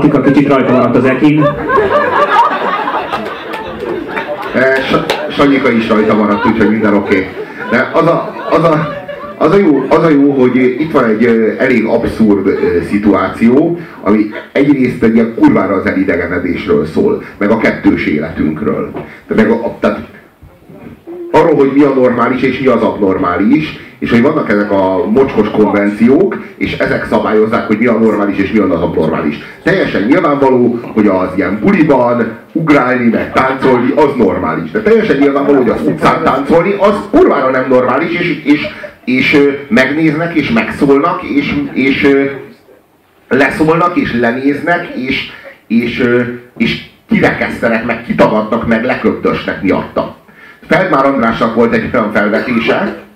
Patika kicsit rajta maradt az ekin. Sanyika is rajta maradt, úgyhogy minden oké. Okay. De az a, az, a, az, a jó, az a jó, hogy itt van egy elég abszurd szituáció, ami egyrészt egy ilyen kurvára az elidegenedésről szól, meg a kettős életünkről. De meg a, tehát arról, hogy mi a normális és mi az abnormális, és hogy vannak ezek a mocskos konvenciók, és ezek szabályozzák, hogy mi a normális és mi az abnormális. Teljesen nyilvánvaló, hogy az ilyen buliban ugrálni, meg táncolni, az normális. De teljesen nyilvánvaló, hogy az utcán táncolni, az kurvára nem normális, és, és, és megnéznek, és megszólnak, és, és leszólnak, és lenéznek, és, és, és kirekesztenek, meg kitagadnak, meg leköptösnek miatta. Feldmár Andrásnak volt egy olyan felvetése,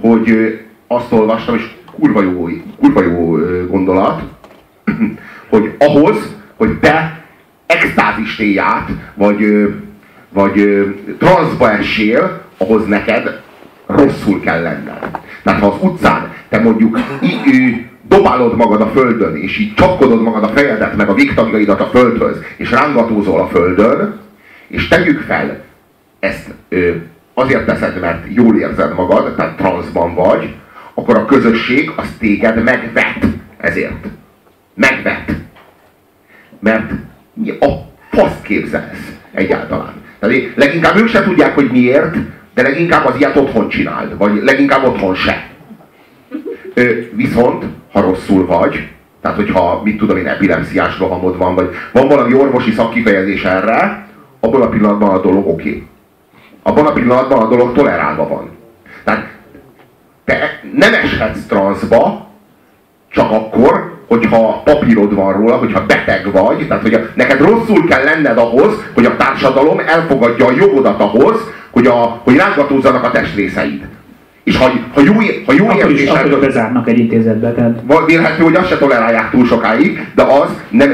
hogy azt olvastam, és kurva jó, kurva jó gondolat, hogy ahhoz, hogy te extázis át, vagy, vagy transzba essél, ahhoz neked rosszul kell lenned. Tehát ha az utcán te mondjuk í- dobálod magad a földön, és így csapkodod magad a fejedet, meg a végtagjaidat a földhöz, és rángatózol a földön, és tegyük fel, ezt ö, azért teszed, mert jól érzed magad, tehát transzban vagy, akkor a közösség az téged megvet ezért. Megvet. Mert mi a fasz képzelsz egyáltalán. Tehát leginkább ők se tudják, hogy miért, de leginkább az ilyet otthon csináld, vagy leginkább otthon se. Ö, viszont, ha rosszul vagy, tehát hogyha, mit tudom én, epilepsziás rohamod van, vagy van valami orvosi szakkifejezés erre, abban a pillanatban a dolog oké. Okay abban a pillanatban a dolog tolerálva van. Tehát te nem eshetsz transzba, csak akkor, hogyha papírod van róla, hogyha beteg vagy, tehát hogy neked rosszul kell lenned ahhoz, hogy a társadalom elfogadja a jogodat ahhoz, hogy, a, hogy rángatózzanak a testrészeid. És ha, ha jó, ha jó akkor is, akkor bezárnak egy intézetbe. Tehát... Vélhető, hogy azt se tolerálják túl sokáig, de az nem,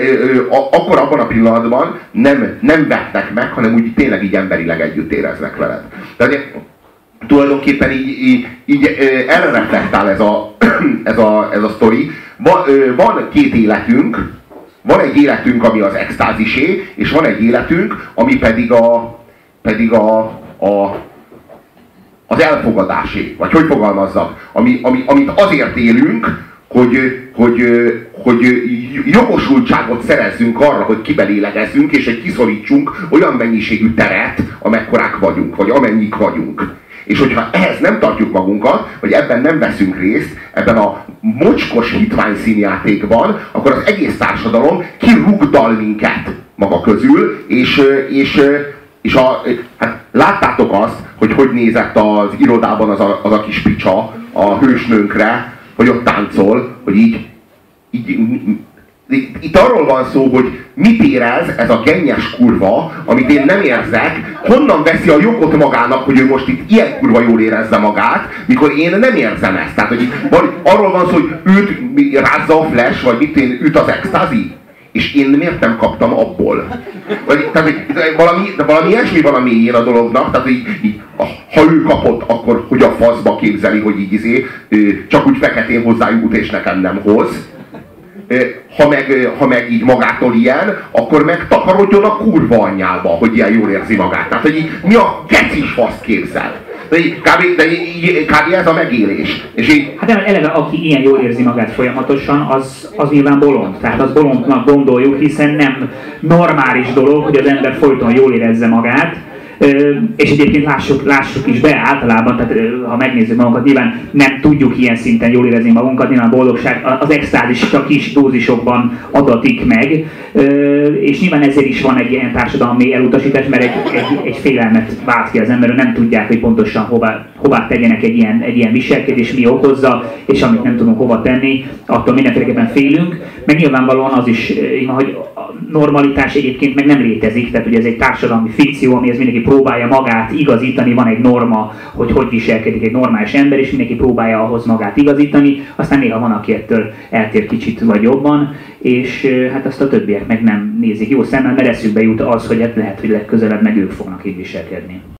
akkor abban a pillanatban nem, nem vetnek meg, hanem úgy tényleg így emberileg együtt éreznek veled. Tehát tulajdonképpen így, így, így erre reflektál ez a, ez a, ez a sztori. Van, van két életünk, van egy életünk, ami az extázisé, és van egy életünk, ami pedig a, pedig a, a az elfogadásé, vagy hogy fogalmazzak, ami, ami, amit azért élünk, hogy, hogy, hogy jogosultságot szerezzünk arra, hogy kibelélegezzünk, és egy kiszorítsunk olyan mennyiségű teret, amekkorák vagyunk, vagy amennyik vagyunk. És hogyha ehhez nem tartjuk magunkat, vagy ebben nem veszünk részt, ebben a mocskos hitvány színjátékban, akkor az egész társadalom kirugdal minket maga közül, és, és, és a, hát láttátok azt, hogy hogy nézett az irodában az a, az a kis picsa a hősnőnkre, hogy ott táncol, hogy így, így itt arról van szó, hogy mit érez ez a gennyes kurva, amit én nem érzek, honnan veszi a jogot magának, hogy ő most itt ilyen kurva jól érezze magát, mikor én nem érzem ezt. Tehát, hogy vagy arról van szó, hogy őt rázza a flash, vagy mit én, őt az extázi és én miért nem kaptam abból? Vagy, tehát, valami, valami ilyesmi van a mélyén a dolognak, tehát így, így, ha ő kapott, akkor hogy a faszba képzeli, hogy így izé, csak úgy feketén hozzájut és nekem nem hoz. Ha meg, ha meg így magától ilyen, akkor meg takarodjon a kurva anyjába, hogy ilyen jól érzi magát. Tehát, hogy így, mi a kecis fasz képzel? Így, kb, de kb. ez a megélés. És így... Hát eleve, aki ilyen jól érzi magát folyamatosan, az, az nyilván bolond. Tehát az bolondnak gondoljuk, hiszen nem normális dolog, hogy az ember folyton jól érezze magát, és egyébként lássuk, lássuk is be általában, tehát ha megnézzük magunkat, nyilván nem tudjuk ilyen szinten jól érezni magunkat, nyilván a boldogság, az extázis csak kis dózisokban adatik meg, és nyilván ezért is van egy ilyen társadalmi elutasítás, mert egy, egy, egy félelmet vált ki az ember, hogy nem tudják, hogy pontosan hová, hová tegyenek egy ilyen, egy ilyen viselkedés, mi okozza, és amit nem tudunk hova tenni, attól mindenféleképpen félünk, meg nyilvánvalóan az is, hogy a normalitás egyébként meg nem létezik, tehát ugye ez egy társadalmi fikció, ami ez mindenki próbálja magát igazítani, van egy norma, hogy hogy viselkedik egy normális ember, és mindenki próbálja ahhoz magát igazítani, aztán néha van, aki ettől eltér kicsit vagy jobban, és hát azt a többiek meg nem nézik jó szemmel, mert eszükbe jut az, hogy hát lehet, hogy legközelebb meg ők fognak így viselkedni.